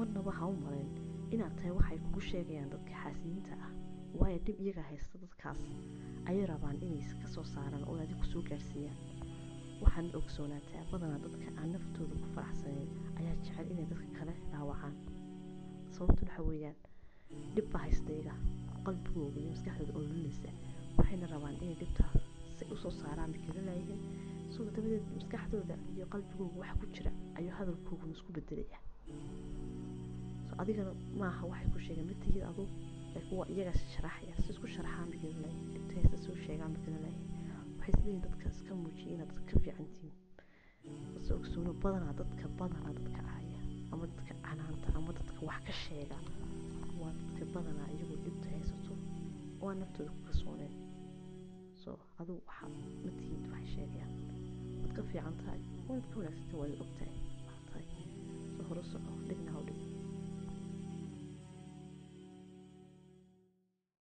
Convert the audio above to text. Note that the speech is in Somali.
marnaba ha u malayn inaad tahay waxay kugu sheegayaan dadka xaasiniinta ah waayo dhib iyaga haysta dadkaas ayay rabaan inay ka soo saaraan oo adigu soo gaarsiiyaan. Waxaana ogsoonaataa badanaa dadka aan naftooda ku faraxsanayn ayaa jecel inay dadka kale dhaawacaan. Sababtan waxa weeyaan dhib baa haysta iyaga qalbigooda iyo maskaxdooda oo lulinaysa waxayna rabaan inay dhibtaas si u soo saaraan bakala laayihiin soo dabadeed maskaxdooda iyo qalbigooda waxa ku jira ayuu hadalkooguna isku bedelaya adigana maaha waxay ku sheegeen matihid adu kuwa iyaga sharaxaya. Si isku sharaxaan haysta soo sheegaan laayihin waxay isleeyihin dadka iska muujiya inaad ka fiican tihiin base ogsoono badanaa dadka badanaa dadka ahaya ama dadka canaanta ama dadka wax ka sheega. Waa dadka badanaa iyagoo dhibta haysato oo naftooda ku kalsooneen. So adugu waxaa ma tihid waxay sheegayaan. Waad ka fiican tahay waad ka wanaagsantahay waad og tahay waxaa tahay so hore soco